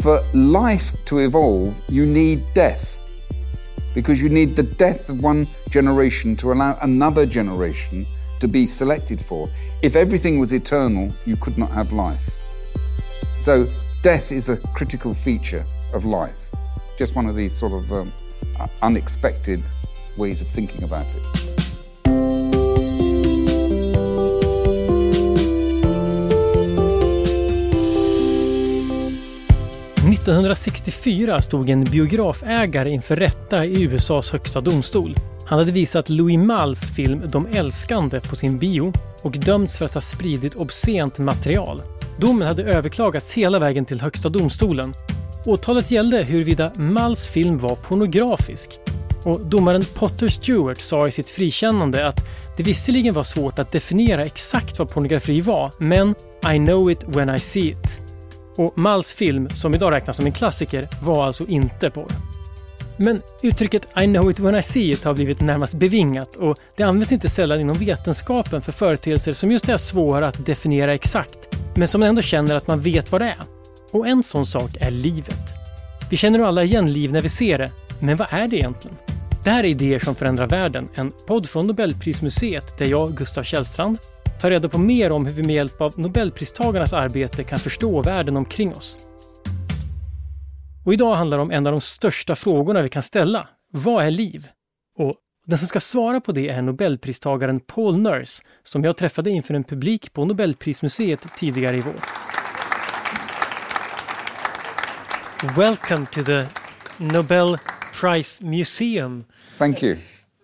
for life to evolve, you need death. Because you need the death of one generation to allow another generation to be selected for. If everything was eternal, you could not have life. So, death is a critical feature of life. Just one of these sort of um, unexpected ways of thinking about it. 1964 stod en biografägare inför rätta i USAs högsta domstol. Han hade visat Louis Malls film De älskande på sin bio och dömts för att ha spridit obscent material. Domen hade överklagats hela vägen till Högsta domstolen. Åtalet gällde huruvida Malls film var pornografisk. Och domaren Potter Stewart sa i sitt frikännande att det visserligen var svårt att definiera exakt vad pornografi var, men I know it when I see it. Och Malls film, som idag räknas som en klassiker, var alltså inte porr. Men uttrycket I know it when I see it har blivit närmast bevingat och det används inte sällan inom vetenskapen för företeelser som just är svåra att definiera exakt, men som man ändå känner att man vet vad det är. Och en sån sak är livet. Vi känner nog alla igen liv när vi ser det, men vad är det egentligen? Det här är Idéer som förändrar världen, en podd från Nobelprismuseet där jag, Gustav Källstrand, tar reda på mer om hur vi med hjälp av Nobelpristagarnas arbete kan förstå världen omkring oss. Och idag handlar det om en av de största frågorna vi kan ställa. Vad är liv? Och den som ska svara på det är Nobelpristagaren Paul Nurse som jag träffade inför en publik på Nobelprismuseet tidigare i vår. Welcome to the Nobel Prize Museum. Thank you.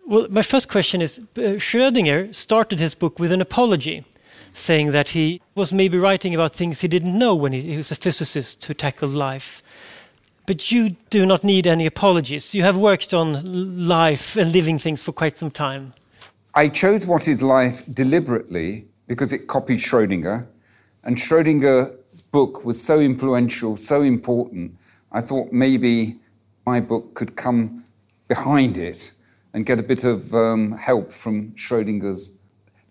Well, my first question is uh, Schrödinger started his book with an apology, saying that he was maybe writing about things he didn't know when he, he was a physicist who tackled life. But you do not need any apologies. You have worked on life and living things for quite some time. I chose What is Life deliberately because it copied Schrödinger, and Schrödinger's book was so influential, so important. I thought maybe my book could come behind it and get a bit of um, help from Schrodinger's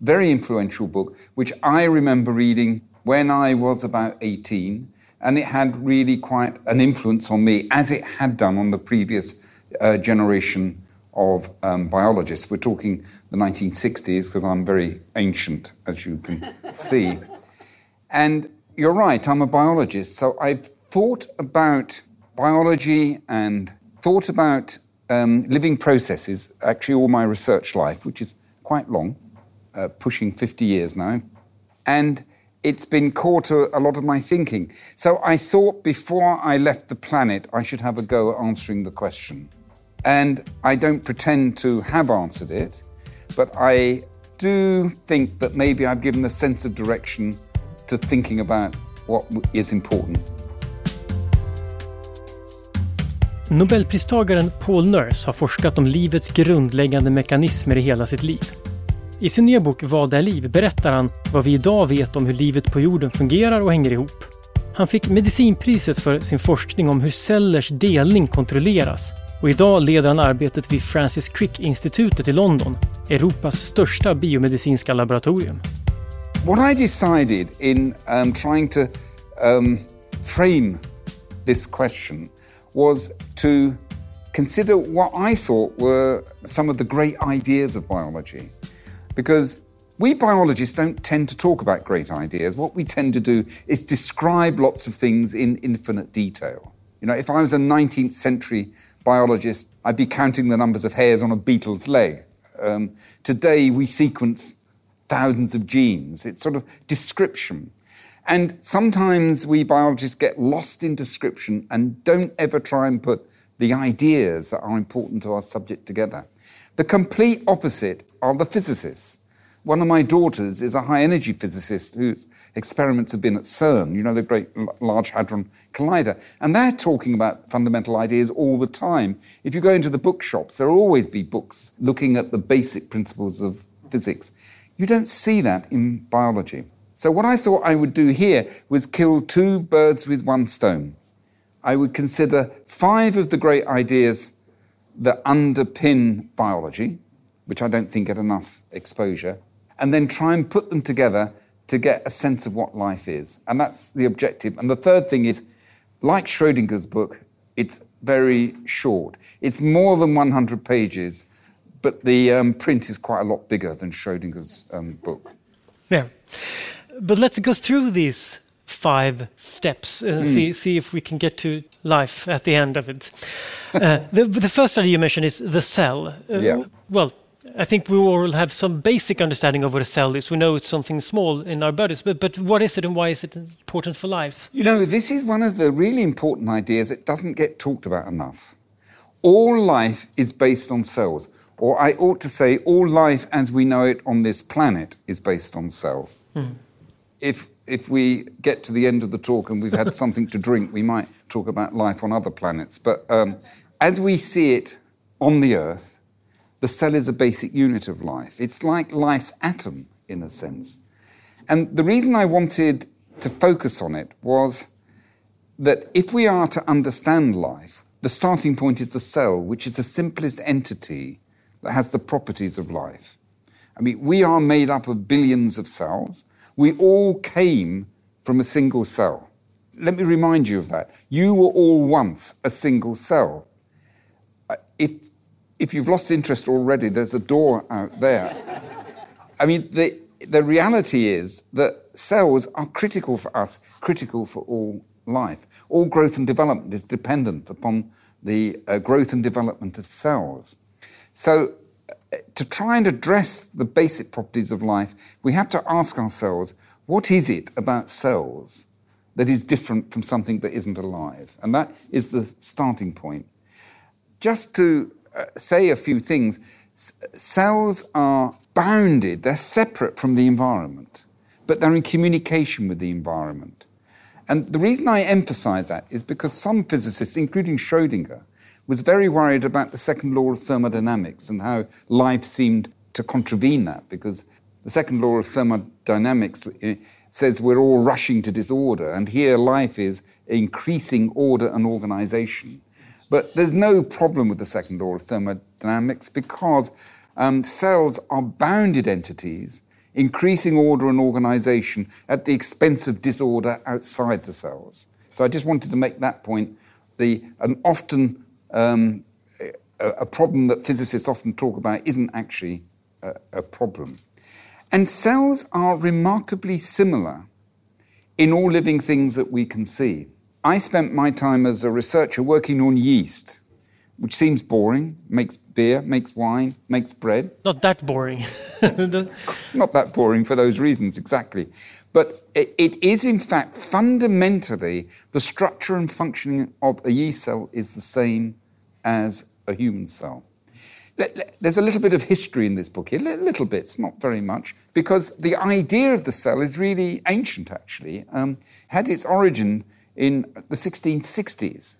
very influential book, which I remember reading when I was about 18. And it had really quite an influence on me, as it had done on the previous uh, generation of um, biologists. We're talking the 1960s, because I'm very ancient, as you can see. And you're right, I'm a biologist. So I've thought about biology and thought about um, living processes, actually all my research life, which is quite long, uh, pushing 50 years now. And it's been core to a lot of my thinking. So I thought before I left the planet, I should have a go at answering the question. And I don't pretend to have answered it, but I do think that maybe I've given a sense of direction to thinking about what is important. Nobelpristagaren Paul Nurse har forskat om livets grundläggande mekanismer i hela sitt liv. I sin nya bok Vad är liv? berättar han vad vi idag vet om hur livet på jorden fungerar och hänger ihop. Han fick medicinpriset för sin forskning om hur cellers delning kontrolleras och idag leder han arbetet vid Francis Crick-institutet i London, Europas största biomedicinska laboratorium. What I decided in um, trying to um, frame this question was to consider what I thought were some of the great ideas of biology. Because we biologists don't tend to talk about great ideas. What we tend to do is describe lots of things in infinite detail. You know, if I was a 19th century biologist, I'd be counting the numbers of hairs on a beetle's leg. Um, today, we sequence thousands of genes. It's sort of description. And sometimes we biologists get lost in description and don't ever try and put the ideas that are important to our subject together. The complete opposite are the physicists. One of my daughters is a high energy physicist whose experiments have been at CERN, you know, the Great Large Hadron Collider. And they're talking about fundamental ideas all the time. If you go into the bookshops, there will always be books looking at the basic principles of physics. You don't see that in biology. So, what I thought I would do here was kill two birds with one stone. I would consider five of the great ideas that underpin biology, which I don't think get enough exposure, and then try and put them together to get a sense of what life is. And that's the objective. And the third thing is like Schrodinger's book, it's very short. It's more than 100 pages, but the um, print is quite a lot bigger than Schrodinger's um, book. Yeah. But let's go through these five steps and mm. see, see if we can get to life at the end of it. Uh, the, the, first study you mentioned is the cell. Uh, yeah. Well, I think we all have some basic understanding of what a cell is. We know it's something small in our bodies, but, but what is it and why is it important for life? You know, this is one of the really important ideas that doesn't get talked about enough. All life is based on cells, or I ought to say, all life as we know it on this planet is based on cells. Mm. If, if we get to the end of the talk and we've had something to drink, we might talk about life on other planets. But um, as we see it on the Earth, the cell is a basic unit of life. It's like life's atom, in a sense. And the reason I wanted to focus on it was that if we are to understand life, the starting point is the cell, which is the simplest entity that has the properties of life. I mean, we are made up of billions of cells. We all came from a single cell. Let me remind you of that. You were all once a single cell. Uh, if if you've lost interest already, there's a door out there. I mean, the, the reality is that cells are critical for us, critical for all life. All growth and development is dependent upon the uh, growth and development of cells. So, to try and address the basic properties of life, we have to ask ourselves what is it about cells that is different from something that isn't alive? And that is the starting point. Just to uh, say a few things. cells are bounded, they're separate from the environment, but they're in communication with the environment. And the reason I emphasize that is because some physicists, including Schrodinger, was very worried about the second law of thermodynamics and how life seemed to contravene that, because the second law of thermodynamics uh, says we're all rushing to disorder, and here life is increasing order and organization. But there's no problem with the second law of thermodynamics because um, cells are bounded entities, increasing order and organization at the expense of disorder outside the cells. So I just wanted to make that point. The, and often um, a, a, problem that physicists often talk about isn't actually a, a problem. And cells are remarkably similar in all living things that we can see. I spent my time as a researcher working on yeast, which seems boring, makes beer, makes wine, makes bread. Not that boring. Not that boring for those reasons, exactly. But it, is, in fact, fundamentally the structure and functioning of a yeast cell is the same as a human cell. There's a little bit of history in this book here, little bits, not very much, because the idea of the cell is really ancient, actually. Um, had its origin in the 1660s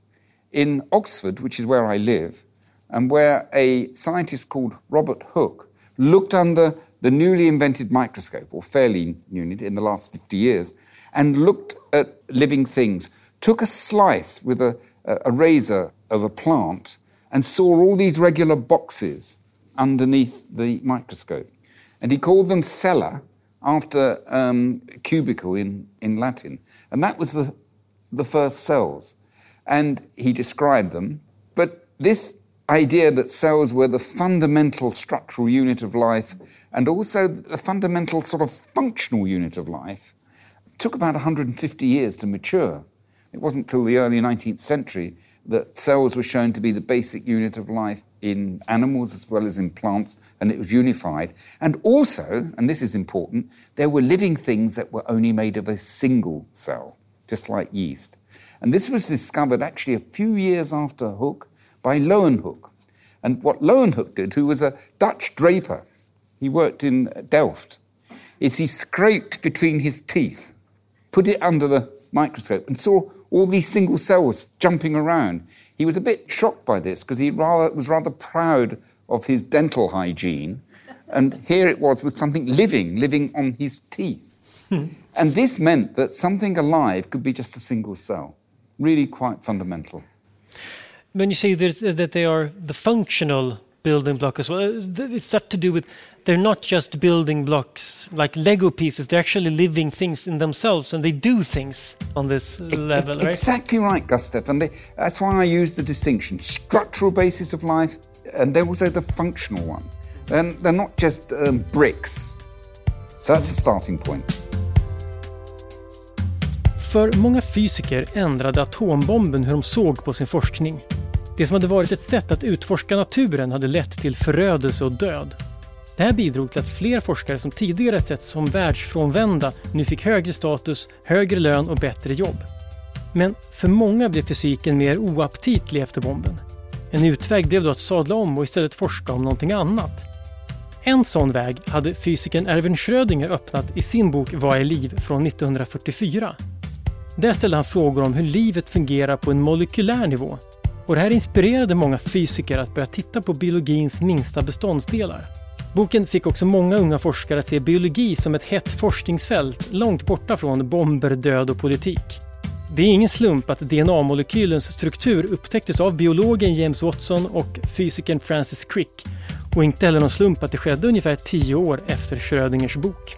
in Oxford, which is where I live, and where a scientist called Robert Hooke looked under the newly invented microscope, or fairly new in the last 50 years, and looked at living things, took a slice with a, a razor of a plant, and saw all these regular boxes underneath the microscope. And he called them cella after um, cubicle in, in Latin. And that was the the first cells. And he described them. But this idea that cells were the fundamental structural unit of life and also the fundamental sort of functional unit of life took about 150 years to mature. It wasn't until the early 19th century that cells were shown to be the basic unit of life in animals as well as in plants, and it was unified. And also, and this is important, there were living things that were only made of a single cell just like yeast. And this was discovered actually a few years after Hooke by Leeuwenhoek. And what Leeuwenhoek did, who was a Dutch draper, he worked in Delft, is he scraped between his teeth, put it under the microscope, and saw all these single cells jumping around. He was a bit shocked by this because he rather, was rather proud of his dental hygiene. And here it was with something living, living on his teeth. Hmm. And this meant that something alive could be just a single cell, really quite fundamental. When you say that, that they are the functional building block as well. Is that to do with they're not just building blocks like Lego pieces, they're actually living things in themselves and they do things on this level, right? Exactly right, Gustav. And they, that's why I use the distinction structural basis of life and they're also the functional one. And they're not just um, bricks. So that's the starting point. För många fysiker ändrade atombomben hur de såg på sin forskning. Det som hade varit ett sätt att utforska naturen hade lett till förödelse och död. Det här bidrog till att fler forskare som tidigare setts som världsfrånvända nu fick högre status, högre lön och bättre jobb. Men för många blev fysiken mer oaptitlig efter bomben. En utväg blev då att sadla om och istället forska om någonting annat. En sån väg hade fysikern Erwin Schrödinger öppnat i sin bok Vad är liv? från 1944. Där ställde han frågor om hur livet fungerar på en molekylär nivå. Och det här inspirerade många fysiker att börja titta på biologins minsta beståndsdelar. Boken fick också många unga forskare att se biologi som ett hett forskningsfält långt borta från bomber, död och politik. Det är ingen slump att DNA-molekylens struktur upptäcktes av biologen James Watson och fysikern Francis Crick. Och inte heller någon slump att det skedde ungefär tio år efter Schrödingers bok.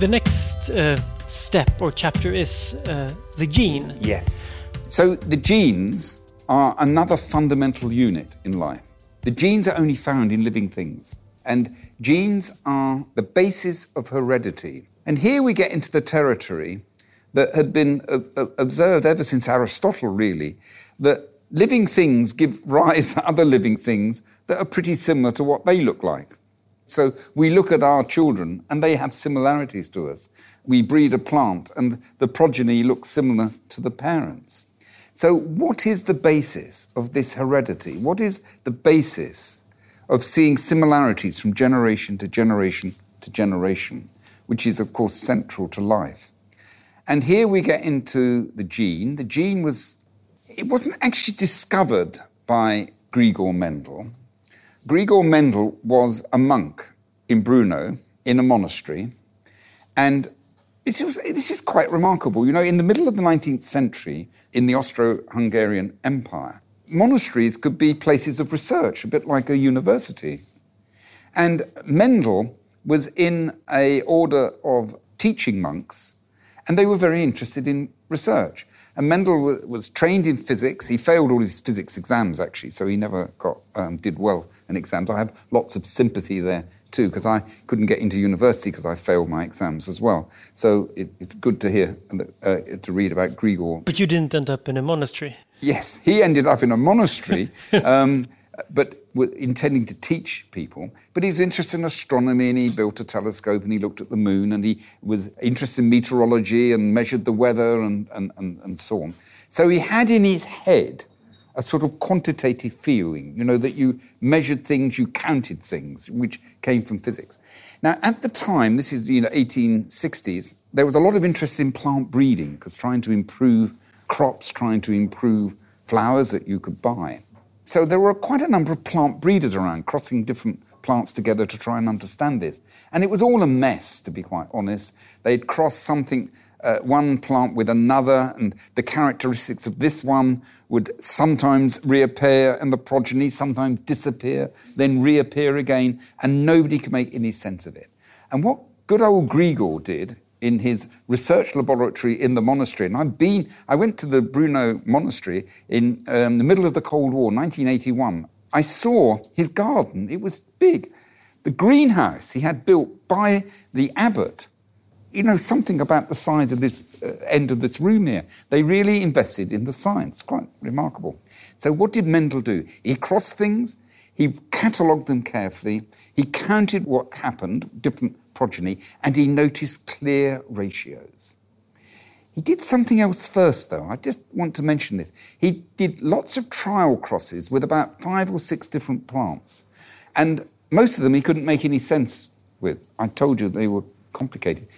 The next uh, step or chapter is uh, the gene. Yes. So the genes are another fundamental unit in life. The genes are only found in living things. And genes are the basis of heredity. And here we get into the territory that had been uh, uh, observed ever since Aristotle, really, that living things give rise to other living things that are pretty similar to what they look like. So we look at our children and they have similarities to us. We breed a plant and the progeny looks similar to the parents. So, what is the basis of this heredity? What is the basis of seeing similarities from generation to generation to generation? which is, of course, central to life. And here we get into the gene. The gene was, it wasn't actually discovered by Grigor Mendel. Grigor Mendel was a monk in Brno in a monastery. And this is, this is quite remarkable. You know, in the middle of the 19th century, in the Austro Hungarian Empire, monasteries could be places of research, a bit like a university. And Mendel was in a order of teaching monks, and they were very interested in research. And Mendel was trained in physics. He failed all his physics exams, actually, so he never got um, did well in exams. I have lots of sympathy there too, because I couldn't get into university because I failed my exams as well. So it, it's good to hear uh, to read about Grigor. But you didn't end up in a monastery. Yes, he ended up in a monastery. um, but intending to teach people. But he was interested in astronomy and he built a telescope and he looked at the moon and he was interested in meteorology and measured the weather and, and, and, and so on. So he had in his head a sort of quantitative feeling, you know, that you measured things, you counted things, which came from physics. Now, at the time, this is, you know, 1860s, there was a lot of interest in plant breeding because trying to improve crops, trying to improve flowers that you could buy. So there were quite a number of plant breeders around, crossing different plants together to try and understand this. And it was all a mess, to be quite honest. They'd cross something, uh, one plant with another, and the characteristics of this one would sometimes reappear and the progeny, sometimes disappear, then reappear again, and nobody could make any sense of it. And what good old Grigor did in his research laboratory in the monastery. And I've been, I went to the Brno monastery in um, the middle of the Cold War, 1981. I saw his garden. It was big. The greenhouse he had built by the abbot. You know, something about the side of this uh, end of this room here. They really invested in the science. Quite remarkable. So, what did Mendel do? He crossed things, he catalogued them carefully, he counted what happened, different progeny, and he noticed clear ratios. He did something else first, though. I just want to mention this. He did lots of trial crosses with about five or six different plants, and most of them he couldn't make any sense with. I told you they were complicated.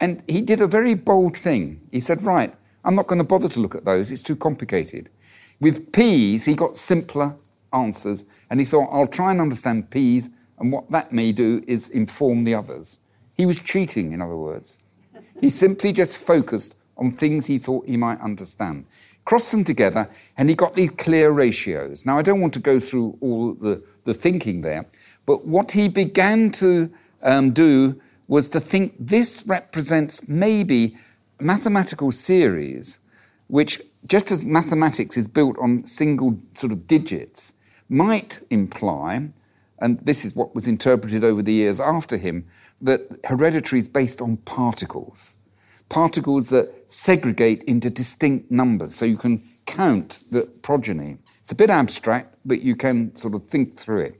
And he did a very bold thing. He said, Right, I'm not going to bother to look at those, it's too complicated. With peas, he got simpler answers, and he thought, I'll try and understand peas, and what that may do is inform the others. He was cheating, in other words. He simply just focused on things he thought he might understand. crossed them together, and he got these clear ratios. Now, I don't want to go through all the, the thinking there, but what he began to um, do was to think this represents maybe mathematical series, which, just as mathematics is built on single sort of digits, might imply, and this is what was interpreted over the years after him, that hereditary is based on particles particles that segregate into distinct numbers so you can count the progeny. It's a bit abstract, but you can sort of think through it.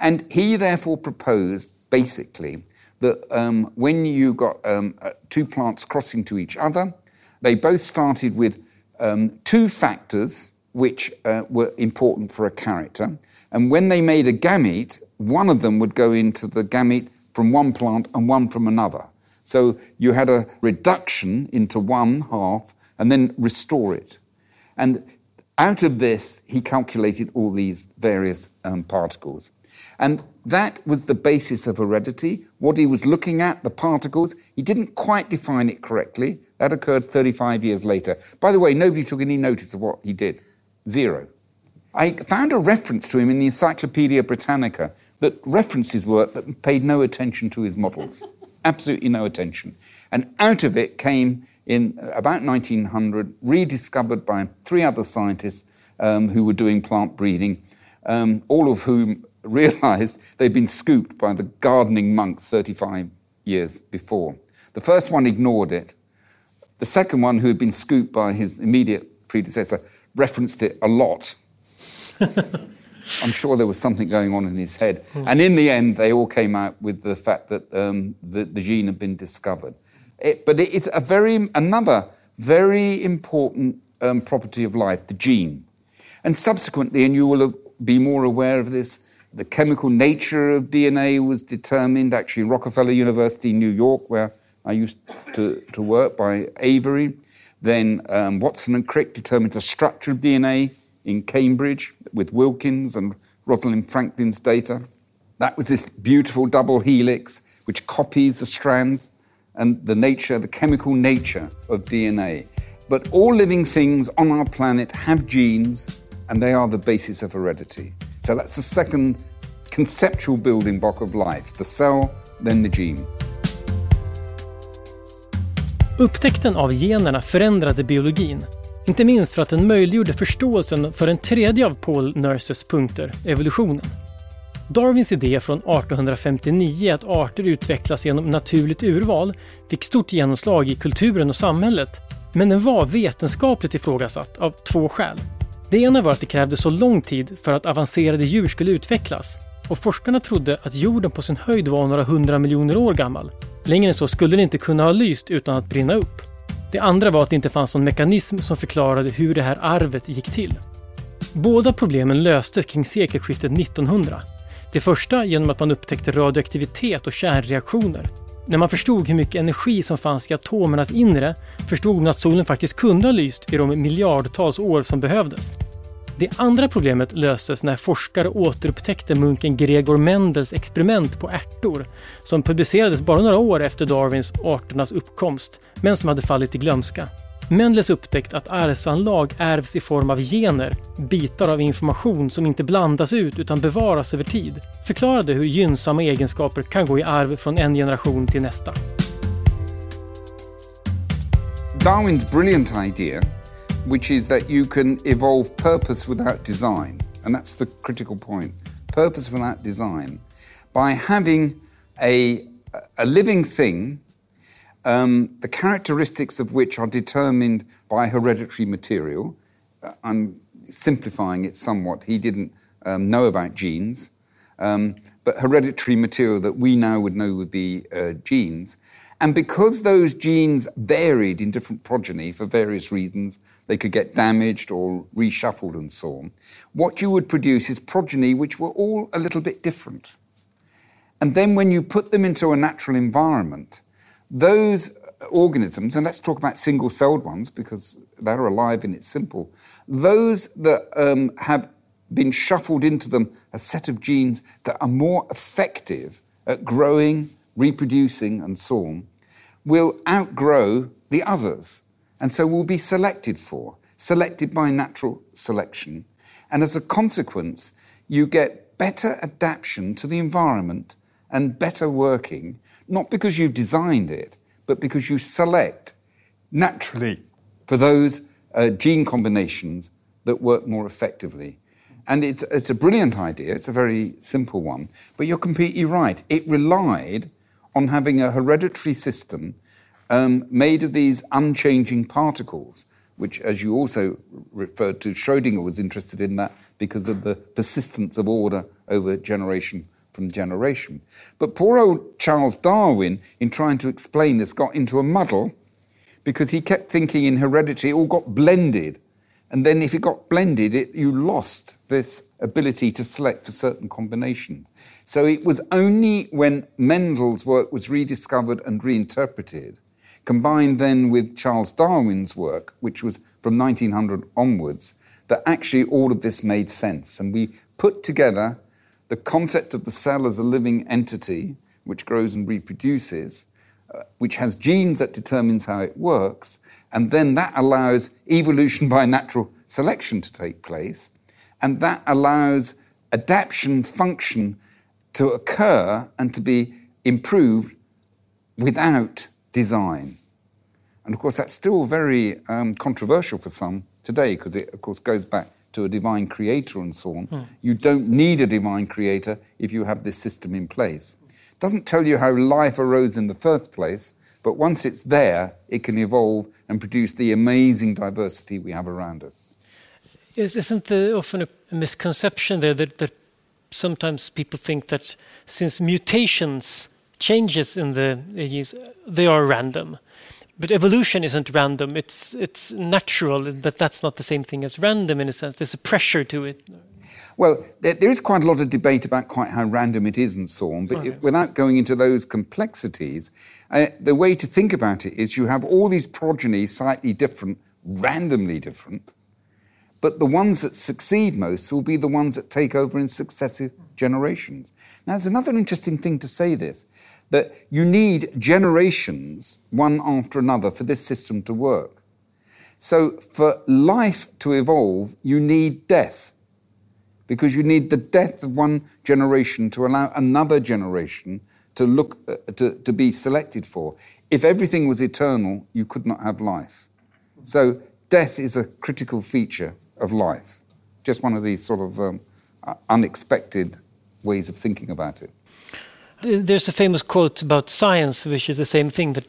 And he therefore proposed basically that um, when you got um, uh, two plants crossing to each other, they both started with um, two factors which uh, were important for a character. And when they made a gamete, one of them would go into the gamete from one plant and one from another. So you had a reduction into one half and then restore it. And out of this, he calculated all these various um, particles. And that was the basis of heredity. What he was looking at, the particles, he didn't quite define it correctly. That occurred 35 years later. By the way, nobody took any notice of what he did. Zero. I found a reference to him in the Encyclopedia Britannica that referenced his work but paid no attention to his models absolutely no attention. And out of it came, in about 1900, rediscovered by three other scientists um, who were doing plant breeding, um, all of whom realized they'd been scooped by the gardening monk 35 years before. The first one ignored it. The second one, who had been scooped by his immediate predecessor, referenced it a lot. I'm sure there was something going on in his head. Mm. And in the end, they all came out with the fact that um, the, the, gene had been discovered. It, but it, it's a very, another very important um, property of life, the gene. And subsequently, and you will be more aware of this, the chemical nature of DNA was determined actually in Rockefeller University New York, where I used to, to work, by Avery. Then um, Watson and Crick determined the structure of DNA in Cambridge with Wilkins and Rosalind Franklin's data. That was this beautiful double helix which copies the strands and the nature, the chemical nature of DNA. But all living things on our planet have genes, and they are the basis of heredity. So that's the second conceptual building block of life the cell, then the gene. Upptäckten av generna förändrade biologin Inte minst för att den möjliggjorde förståelsen för en tredje av Paul Nurses punkter, evolutionen. Darwins idé från 1859 att arter utvecklas genom naturligt urval fick stort genomslag i kulturen och samhället, men den var vetenskapligt ifrågasatt av två skäl. Det ena var att det krävdes så lång tid för att avancerade djur skulle utvecklas och forskarna trodde att jorden på sin höjd var några hundra miljoner år gammal. Längre än så skulle den inte kunna ha lyst utan att brinna upp. Det andra var att det inte fanns någon mekanism som förklarade hur det här arvet gick till. Båda problemen löstes kring sekelskiftet 1900. Det första genom att man upptäckte radioaktivitet och kärnreaktioner. När man förstod hur mycket energi som fanns i atomernas inre förstod man att solen faktiskt kunde ha lyst i de miljardtals år som behövdes. Det andra problemet löstes när forskare återupptäckte munken Gregor Mendels experiment på ärtor som publicerades bara några år efter Darwins arternas uppkomst men som hade fallit i glömska. Mendels upptäckt att arvsanlag ärvs i form av gener, bitar av information som inte blandas ut utan bevaras över tid, förklarade hur gynnsamma egenskaper kan gå i arv från en generation till nästa. Darwins brilliant idea which is that you can evolve purpose without design. And that's the critical point purpose without design. By having a, a living thing, um, the characteristics of which are determined by hereditary material. Uh, I'm simplifying it somewhat. He didn't um, know about genes, um, but hereditary material that we now would know would be uh, genes. And because those genes varied in different progeny for various reasons, they could get damaged or reshuffled and so on, what you would produce is progeny which were all a little bit different. And then when you put them into a natural environment, those organisms, and let's talk about single celled ones because they're alive and it's simple, those that um, have been shuffled into them a set of genes that are more effective at growing, reproducing, and so on, will outgrow the others and so will be selected for. selected by natural selection. And as a consequence, you get better adaptation to the environment and better working, not because you've designed it, but because you select naturally for those uh, gene combinations that work more effectively. And it's, it's a brilliant idea, it's a very simple one, but you're completely right. It relied on having a hereditary system um, made of these unchanging particles, which, as you also referred to, Schrodinger was interested in that because of the persistence of order over generation from generation. But poor old Charles Darwin, in trying to explain this, got into a muddle because he kept thinking in heredity it all got blended. And then if it got blended, it, you lost this ability to select for certain combinations. So it was only when Mendel's work was rediscovered and reinterpreted combined then with Charles Darwin's work, which was from 1900 onwards, that actually all of this made sense. And we put together the concept of the cell as a living entity, which grows and reproduces, uh, which has genes that determines how it works, and then that allows evolution by natural selection to take place, and that allows adaptation function to occur and to be improved without design. And of course, that's still very um, controversial for some today because it, of course, goes back to a divine creator and so on. Mm. You don't need a divine creator if you have this system in place. It doesn't tell you how life arose in the first place, but once it's there, it can evolve and produce the amazing diversity we have around us. Yes, isn't there often a misconception there that, that sometimes people think that since mutations changes in the genes, they are random. But evolution isn't random. It's it's natural, but that's not the same thing as random in a sense. There's a pressure to it. Well, there, there is quite a lot of debate about quite how random it is and so on. But okay. it, without going into those complexities, uh, the way to think about it is you have all these progeny slightly different, randomly different, but the ones that succeed most will be the ones that take over in successive generations. Now, there's another interesting thing to say this that you need generations, one after another, for this system to work. So, for life to evolve, you need death, because you need the death of one generation to allow another generation to look uh, to, to be selected for. If everything was eternal, you could not have life. So, death is a critical feature of life. Just one of these sort of um, unexpected ways of thinking about it. There's a famous quote about science, which is the same thing that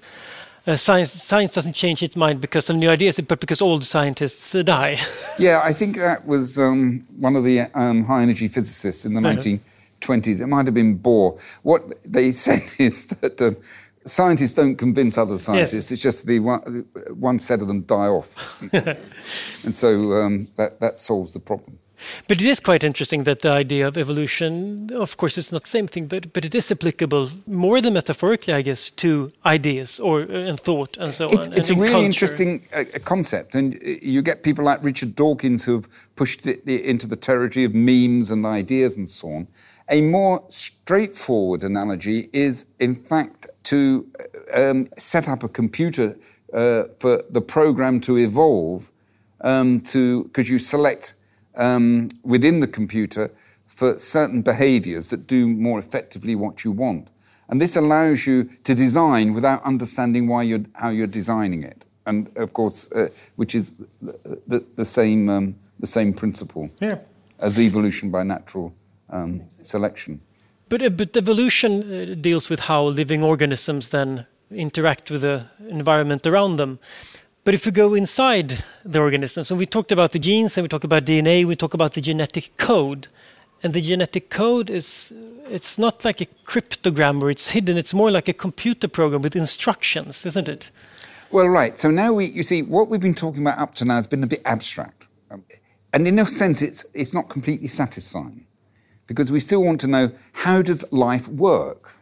uh, science science doesn't change its mind because of new ideas, but because old scientists uh, die. yeah, I think that was um, one of the um, high energy physicists in the 1920s. It might have been Bohr. What they said is that. Um, scientists don't convince other scientists. Yes. It's just the one, one set of them die off, and so um, that that solves the problem. But it is quite interesting that the idea of evolution, of course, it's not the same thing, but but it is applicable more than metaphorically, I guess, to ideas or uh, and thought and so it's, on. It's a really culture. interesting uh, concept, and uh, you get people like Richard Dawkins who have pushed it into the territory of memes and ideas and so on. A more straightforward analogy is, in fact, to uh, um, set up a computer uh, for the program to evolve um, to because you select um, within the computer for certain behaviors that do more effectively what you want. And this allows you to design without understanding why you're, how you're designing it. And of course, uh, which is the, the, the same, um, the same principle yeah. as evolution by natural um, selection. But, uh, but evolution uh, deals with how living organisms then interact with the environment around them. But if we go inside the organism, so we talked about the genes and we talk about DNA, we talk about the genetic code. And the genetic code is it's not like a cryptogram where it's hidden, it's more like a computer program with instructions, isn't it? Well, right. So now we, you see, what we've been talking about up to now has been a bit abstract. Um, and in a sense, it's, it's not completely satisfying because we still want to know how does life work?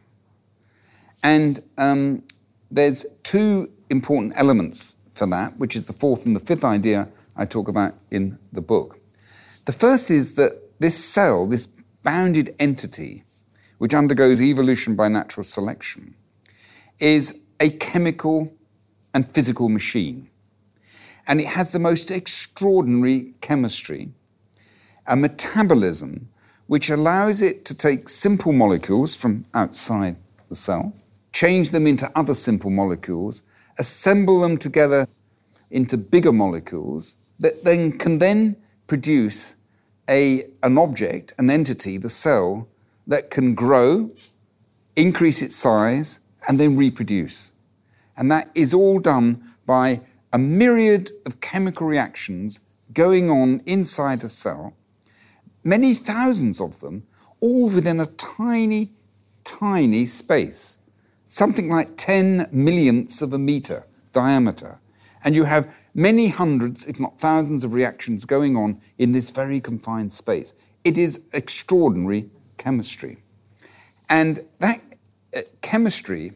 And um, there's two important elements that, which is the fourth and the fifth idea I talk about in the book. The first is that this cell, this bounded entity, which undergoes evolution by natural selection, is a chemical and physical machine. and it has the most extraordinary chemistry, a metabolism which allows it to take simple molecules from outside the cell, change them into other simple molecules, assemble them together into bigger molecules that then can then produce a, an object, an entity, the cell, that can grow, increase its size, and then reproduce. And that is all done by a myriad of chemical reactions going on inside a cell, many thousands of them, all within a tiny, tiny space, something like 10 millionths of a meter diameter. And you have many hundreds, if not thousands, of reactions going on in this very confined space. It is extraordinary chemistry. And that uh, chemistry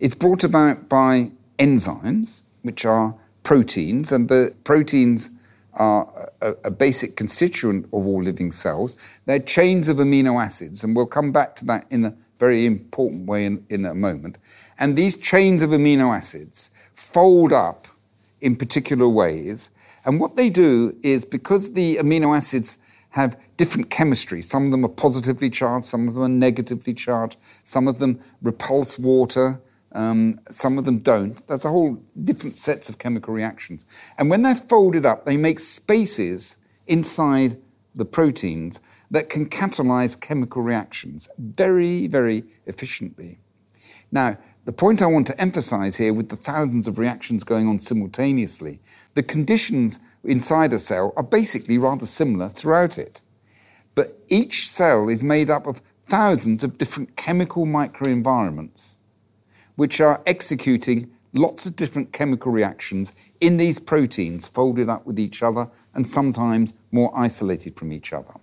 is brought about by enzymes, which are proteins, and the proteins are a, a, basic constituent of all living cells. They're chains of amino acids, and we'll come back to that in a very important way in, in a moment. And these chains of amino acids fold up in particular ways. And what they do is because the amino acids have different chemistry, some of them are positively charged, some of them are negatively charged, some of them repulse water, um, some of them don't. There's a whole different sets of chemical reactions. And when they're folded up, they make spaces inside the proteins that can catalyze chemical reactions very, very efficiently. Now, the point I want to emphasize here with the thousands of reactions going on simultaneously, the conditions inside a cell are basically rather similar throughout it. But each cell is made up of thousands of different chemical microenvironments which are executing lots of different chemical reactions in these proteins folded up with each other and sometimes more isolated from each other.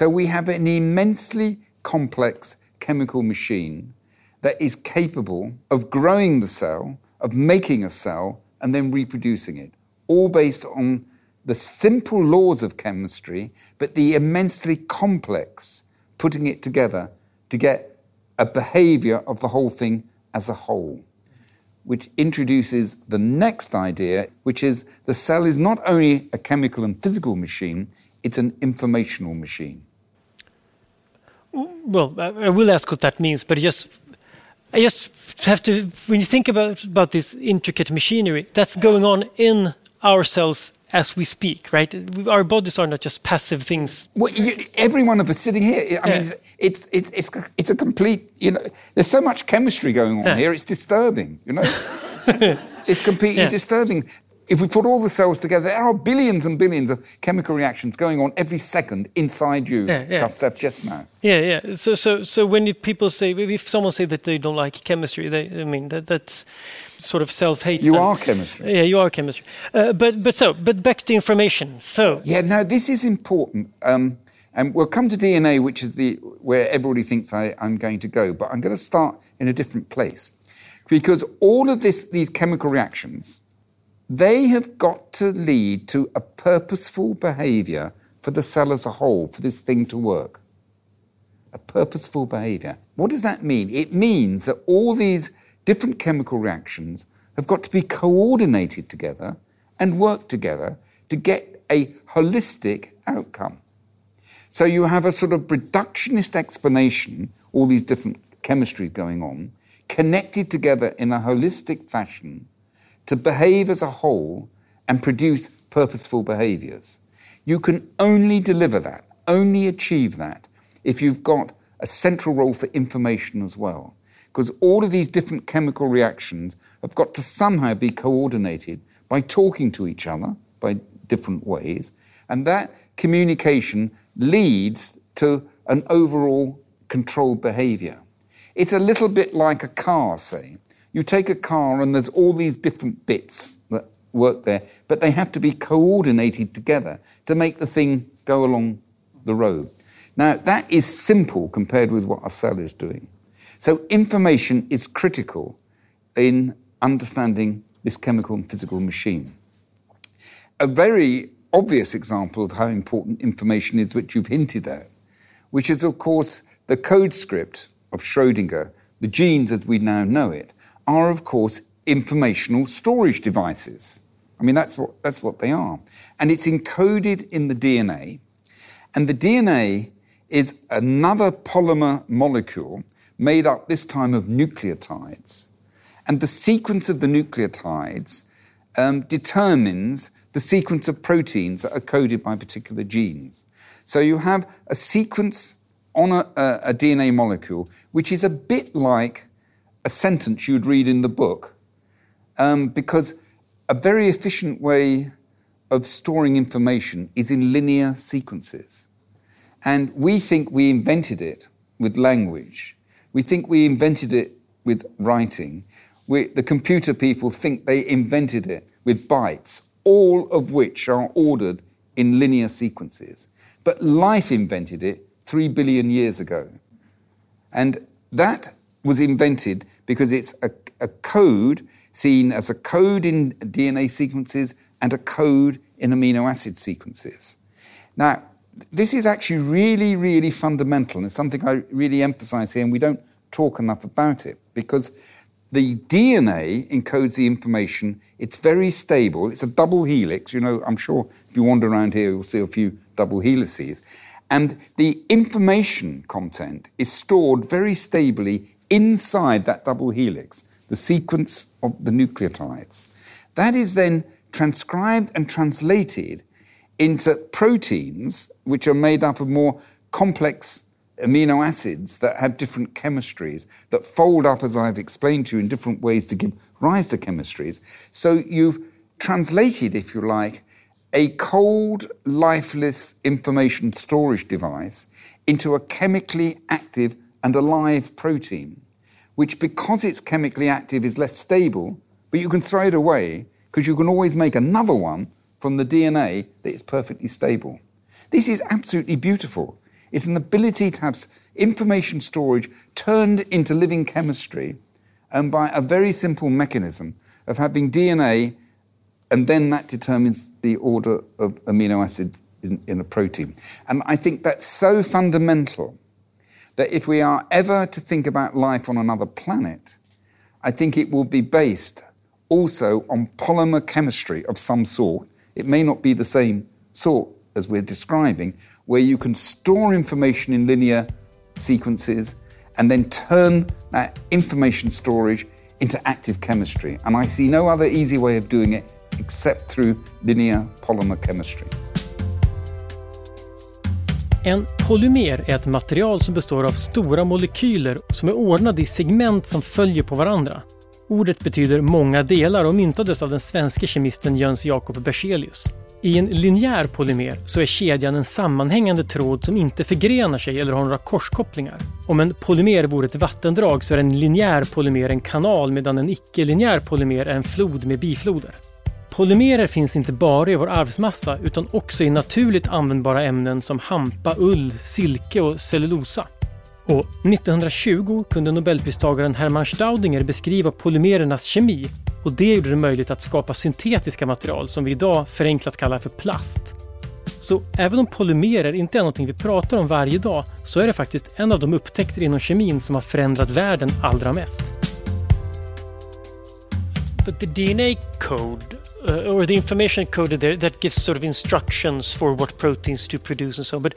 So we have an immensely complex chemical machine that is capable of growing the cell, of making a cell, and then reproducing it, all based on the simple laws of chemistry, but the immensely complex putting it together to get a behavior of the whole thing as a whole, which introduces the next idea, which is the cell is not only a chemical and physical machine, it's an informational machine. Well, I will ask what that means, but just I just have to, when you think about, about this intricate machinery, that's going on in our cells as we speak, right? Our bodies are not just passive things. Well, you, every one of us sitting here, I yeah. mean, it's, it's, it's, it's, a complete, you know, there's so much chemistry going on yeah. here, it's disturbing, you know? it's completely yeah. disturbing if we put all the cells together, there are billions and billions of chemical reactions going on every second inside you, yeah, yeah. Gustav, just now. Yeah, yeah. So, so, so when people say, if someone say that they don't like chemistry, they, I mean, that, that's sort of self-hate. You are chemistry. Yeah, you are chemistry. Uh, but, but so, but back to information. So. Yeah, now this is important. Um, and we'll come to DNA, which is the where everybody thinks I, I'm going to go. But I'm going to start in a different place, because all of this, these chemical reactions they have got to lead to a purposeful behavior for the cell as a whole, for this thing to work. A purposeful behavior. What does that mean? It means that all these different chemical reactions have got to be coordinated together and work together to get a holistic outcome. So you have a sort of reductionist explanation, all these different chemistries going on, connected together in a holistic fashion to behave as a whole and produce purposeful behaviors. You can only deliver that, only achieve that, if you've got a central role for information as well. Because all of these different chemical reactions have got to somehow be coordinated by talking to each other by different ways. And that communication leads to an overall controlled behavior. It's a little bit like a car, say. You take a car and there's all these different bits that work there, but they have to be coordinated together to make the thing go along the road. Now, that is simple compared with what a cell is doing. So, information is critical in understanding this chemical and physical machine. A very obvious example of how important information is, which you've hinted at, which is, of course, the code script of Schrödinger, the genes as we now know it, are, of course, informational storage devices. I mean, that's what, that's what they are. And it's encoded in the DNA. And the DNA is another polymer molecule made up this time of nucleotides. And the sequence of the nucleotides um, determines the sequence of proteins that are coded by particular genes. So you have a sequence on a, a, a DNA molecule which is a bit like a sentence you'd read in the book, um, because a very efficient way of storing information is in linear sequences. And we think we invented it with language. We think we invented it with writing. We, the computer people think they invented it with bytes, all of which are ordered in linear sequences. But life invented it three billion years ago. And that was invented because it's a, a code seen as a code in DNA sequences and a code in amino acid sequences. Now, this is actually really, really fundamental, and it's something I really emphasize here, and we don't talk enough about it because the DNA encodes the information. It's very stable. It's a double helix. You know, I'm sure if you wander around here, you'll see a few double helices. And the information content is stored very stably inside that double helix, the sequence of the nucleotides. That is then transcribed and translated into proteins, which are made up of more complex amino acids that have different chemistries, that fold up, as I've explained to you, in different ways to give rise to chemistries. So you've translated, if you like, a cold, lifeless information storage device into a chemically active and a live protein, which, because it's chemically active, is less stable, but you can throw it away because you can always make another one from the DNA that is perfectly stable. This is absolutely beautiful. It's an ability to have information storage turned into living chemistry and by a very simple mechanism of having DNA and then that determines the order of amino acids in, in a protein. And I think that's so fundamental that if we are ever to think about life on another planet, I think it will be based also on polymer chemistry of some sort. It may not be the same sort as we're describing, where you can store information in linear sequences and then turn that information storage into active chemistry. And I see no other easy way of doing it except through linear polymer chemistry. En polymer är ett material som består av stora molekyler som är ordnade i segment som följer på varandra. Ordet betyder många delar och myntades av den svenska kemisten Jöns Jakob Berzelius. I en linjär polymer så är kedjan en sammanhängande tråd som inte förgrenar sig eller har några korskopplingar. Om en polymer vore ett vattendrag så är en linjär polymer en kanal medan en icke-linjär polymer är en flod med bifloder. Polymerer finns inte bara i vår arvsmassa utan också i naturligt användbara ämnen som hampa, ull, silke och cellulosa. Och 1920 kunde nobelpristagaren Hermann Staudinger beskriva polymerernas kemi och det gjorde det möjligt att skapa syntetiska material som vi idag förenklat kallar för plast. Så även om polymerer inte är någonting vi pratar om varje dag så är det faktiskt en av de upptäckter inom kemin som har förändrat världen allra mest. But the DNA code uh, or the information coded there that gives sort of instructions for what proteins to produce and so on. But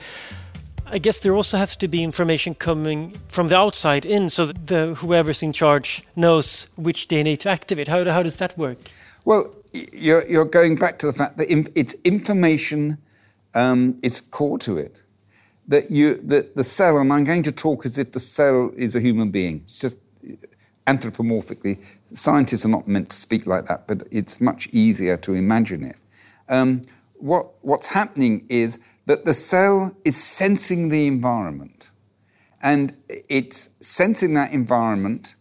I guess there also has to be information coming from the outside in, so that the, whoever's in charge knows which DNA to activate. How, how does that work? Well, you're, you're going back to the fact that it's information um, is core to it. That you, that the cell, and I'm going to talk as if the cell is a human being. It's just anthropomorphically. Scientists are not meant to speak like that, but it's much easier to imagine it. Um, what, what's happening is that the cell is sensing the environment, and it's sensing that environment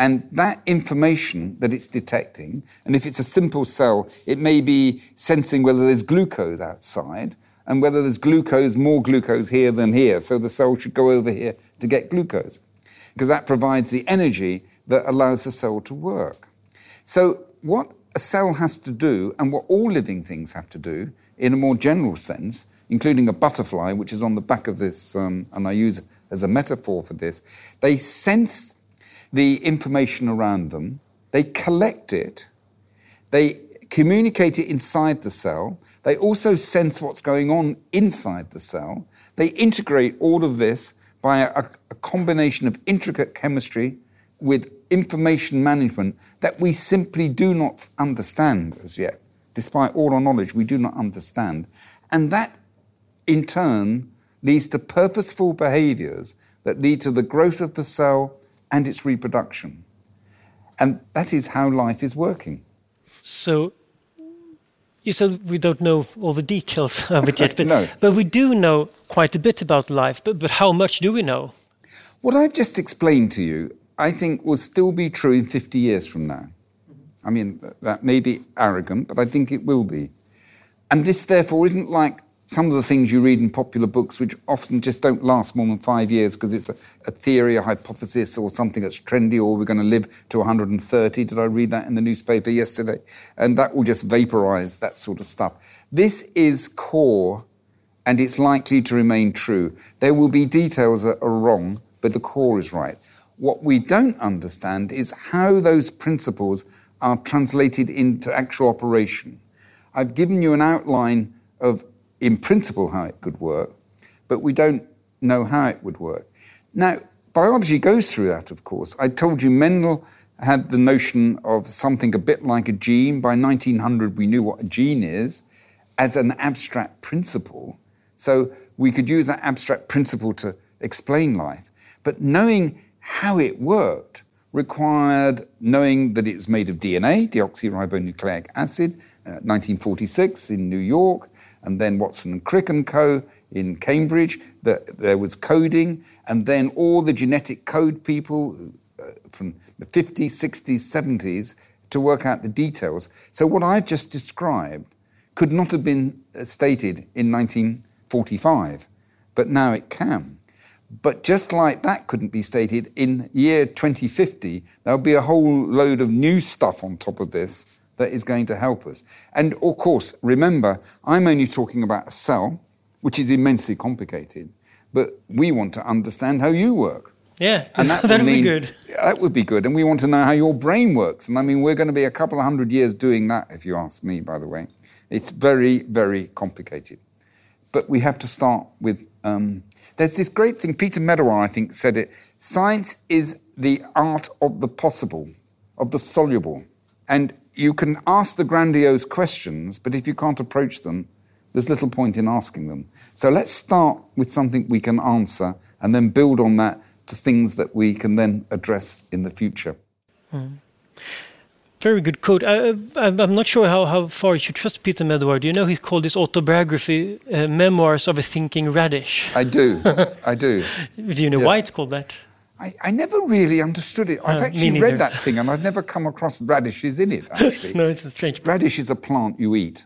and that information that it's detecting, and if it's a simple cell, it may be sensing whether there's glucose outside and whether there's glucose, more glucose here than here, so the cell should go over here to get glucose because that provides the energy that allows the cell to work. So, what a cell has to do, and what all living things have to do, in a more general sense, including a butterfly, which is on the back of this, um, and I use as a metaphor for this, they sense the information around them, they collect it, they communicate it inside the cell. They also sense what's going on inside the cell. They integrate all of this by a, a combination of intricate chemistry with information management that we simply do not understand as yet. Despite all our knowledge, we do not understand. And that, in turn, leads to purposeful behaviors that lead to the growth of the cell and its reproduction. And that is how life is working. So, you said we don't know all the details of it yet, but, no. but we do know quite a bit about life. But, but how much do we know? What I've just explained to you, I think, will still be true in 50 years from now. I mean, that may be arrogant, but I think it will be. And this, therefore, isn't like some of the things you read in popular books, which often just don't last more than five years because it's a, a, theory, a hypothesis, or something that's trendy, or we're going to live to 130. Did I read that in the newspaper yesterday? And that will just vaporize, that sort of stuff. This is core, and it's likely to remain true. There will be details that are wrong, but the core is right. What we don't understand is how those principles are translated into actual operation. I've given you an outline of in principle how it could work, but we don't know how it would work. Now, biology goes through that, of course. I told you Mendel had the notion of something a bit like a gene. By 1900, we knew what a gene is as an abstract principle. So we could use that abstract principle to explain life. But knowing how it worked required knowing that it was made of DNA, deoxyribonucleic acid, uh, 1946 in New York, and then Watson and Crick and Co. in Cambridge. That there was coding, and then all the genetic code people uh, from the 50s, 60s, 70s to work out the details. So what I've just described could not have been uh, stated in 1945, but now it can. But just like that couldn't be stated in year 2050, there'll be a whole load of new stuff on top of this that is going to help us. And of course, remember, I'm only talking about a cell, which is immensely complicated, but we want to understand how you work. Yeah, and that would mean, be good. That would be good. And we want to know how your brain works. And I mean, we're going to be a couple of hundred years doing that, if you ask me, by the way. It's very, very complicated. But we have to start with. Um, there's this great thing, Peter Medawar, I think, said it science is the art of the possible, of the soluble. And you can ask the grandiose questions, but if you can't approach them, there's little point in asking them. So let's start with something we can answer and then build on that to things that we can then address in the future. Mm. Very good quote. I, am not sure how, how far you should trust Peter Medawar. Do you know he's called his autobiography uh, Memoirs of a Thinking Radish? I do. I do. do you know yes. why it's called that? I, I, never really understood it. I've actually read that thing and I've never come across radishes in it, actually. no, it's a strange Radish is a plant you eat.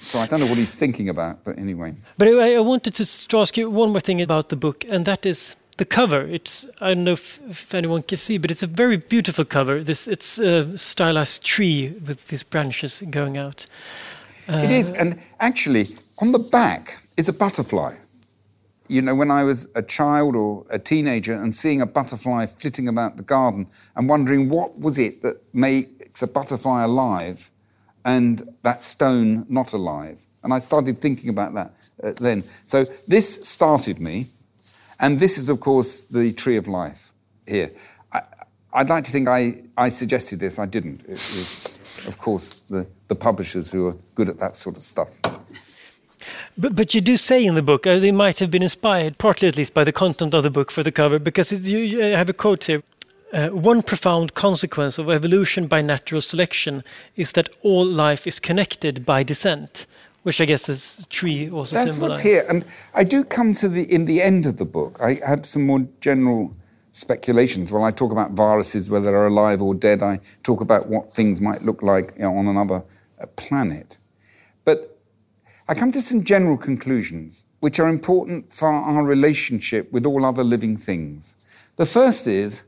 So I don't know what he's thinking about, but anyway. But I, I wanted to ask you one more thing about the book, and that is the cover. It's I don't know if, if anyone can see, but it's a very beautiful cover. This it's a stylized tree with these branches going out. Uh, it is, and actually on the back is a butterfly you know, when I was a child or a teenager and seeing a butterfly flitting about the garden and wondering what was it that makes a butterfly alive and that stone not alive. And I started thinking about that uh, then. So this started me, and this is, of course, the tree of life here. I, would like to think I, I suggested this. I didn't. It was, of course, the, the publishers who are good at that sort of stuff. But, but you do say in the book, uh, they might have been inspired, partly at least, by the content of the book for the cover, because it, you, you have a quote here. Uh, one profound consequence of evolution by natural selection is that all life is connected by descent, which I guess the tree also That's symbolizes. what's here, and I do come to the in the end of the book. I have some more general speculations. Well, I talk about viruses, whether they're alive or dead. I talk about what things might look like you know, on another uh, planet. But I come to some general conclusions which are important for our relationship with all other living things. The first is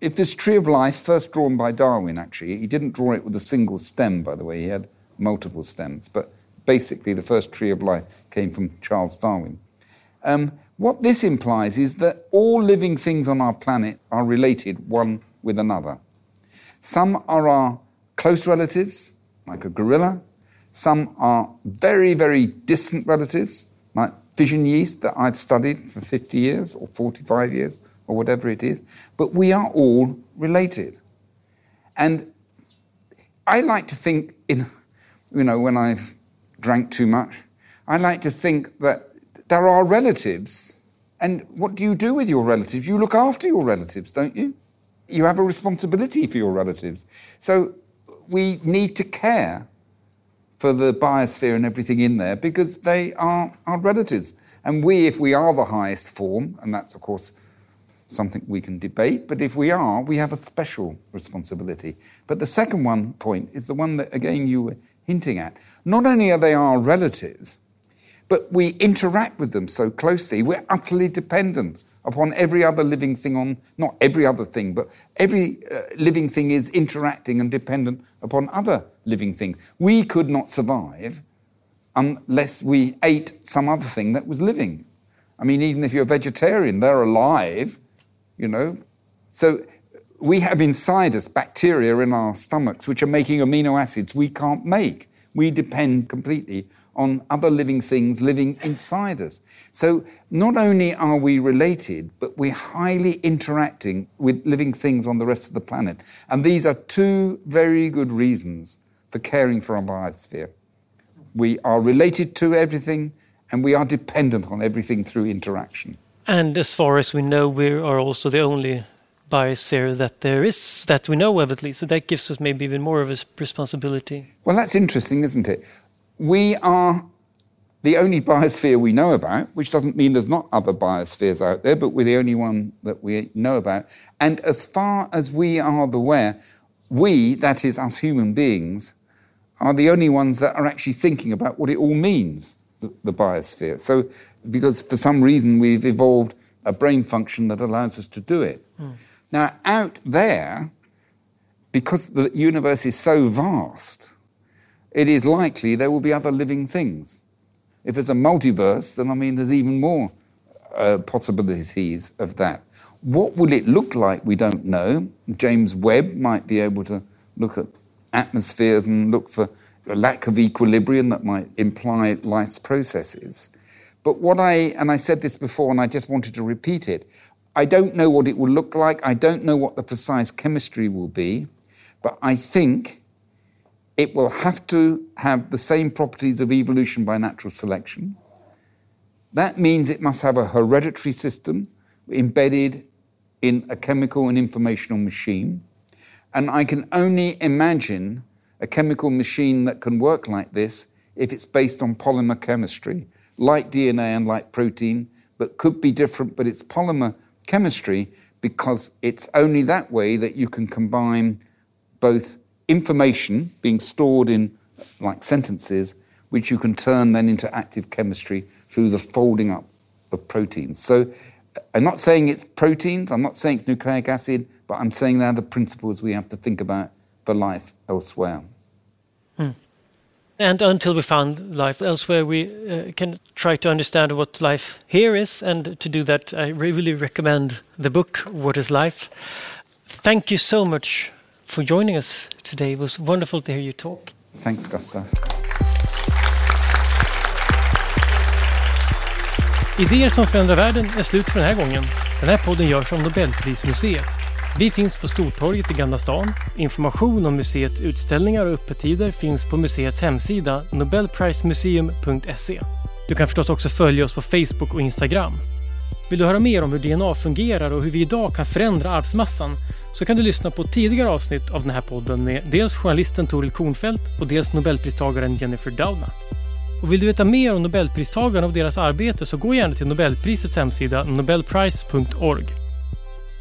if this tree of life, first drawn by Darwin, actually, he didn't draw it with a single stem, by the way, he had multiple stems, but basically the first tree of life came from Charles Darwin. Um, what this implies is that all living things on our planet are related one with another. Some are our close relatives, like a gorilla. Some are very, very distant relatives, like fission yeast that I've studied for 50 years or 45 years or whatever it is. But we are all related. And I like to think, in, you know, when I've drank too much, I like to think that there are relatives. And what do you do with your relatives? You look after your relatives, don't you? You have a responsibility for your relatives. So we need to care for the biosphere and everything in there because they are our relatives. And we, if we are the highest form, and that's of course something we can debate, but if we are, we have a special responsibility. But the second one point is the one that again you were hinting at. Not only are they our relatives, but we interact with them so closely. We're utterly dependent upon every other living thing on, not every other thing, but every uh, living thing is interacting and dependent upon other living things. We could not survive unless we ate some other thing that was living. I mean, even if you're a vegetarian, they're alive, you know. So we have inside us bacteria in our stomachs which are making amino acids we can't make. We depend completely on other living things living inside us. So not only are we related, but we're highly interacting with living things on the rest of the planet. And these are two very good reasons for caring for our biosphere. We are related to everything and we are dependent on everything through interaction. And as far as we know, we are also the only biosphere that there is, that we know of at least. So that gives us maybe even more of a responsibility. Well, that's interesting, isn't it? we are the only biosphere we know about, which doesn't mean there's not other biospheres out there, but we're the only one that we know about. And as far as we are aware, we, that is us human beings, are the only ones that are actually thinking about what it all means, the, the biosphere. So, because for some reason we've evolved a brain function that allows us to do it. Mm. Now, out there, because the universe is so vast, it is likely there will be other living things. If it's a multiverse, then I mean, there's even more uh, possibilities of that. What will it look like? We don't know. James Webb might be able to look at atmospheres and look for a lack of equilibrium that might imply life's processes. But what I, and I said this before and I just wanted to repeat it, I don't know what it will look like. I don't know what the precise chemistry will be. But I think it will have to have the same properties of evolution by natural selection. That means it must have a hereditary system embedded in a chemical and informational machine. And I can only imagine a chemical machine that can work like this if it's based on polymer chemistry, like DNA and like protein, but could be different, but it's polymer chemistry because it's only that way that you can combine both information being stored in like sentences, which you can turn then into active chemistry through the folding up of proteins. So I'm not saying it's proteins, I'm not saying it's nucleic acid, but I'm saying they're the principles we have to think about for life elsewhere. And until we find life elsewhere, we uh, can try to understand what life here is. And to do that, I really recommend the book, What is Life? Thank you so much for joining us today. It was wonderful to hear you talk. Thanks, Gustav. Idéer som förändrar världen är slut för den här gången. Den här podden görs av Nobelprismuseet. Vi finns på Stortorget i Gamla stan. Information om museets utställningar och öppettider finns på museets hemsida nobelprismuseum.se. Du kan förstås också följa oss på Facebook och Instagram. Vill du höra mer om hur DNA fungerar och hur vi idag kan förändra arvsmassan så kan du lyssna på tidigare avsnitt av den här podden med dels journalisten Toril Kornfeldt och dels nobelpristagaren Jennifer Doudna. Och vill du veta mer om nobelpristagarna och deras arbete så gå gärna till Nobelprisets hemsida nobelprice.org.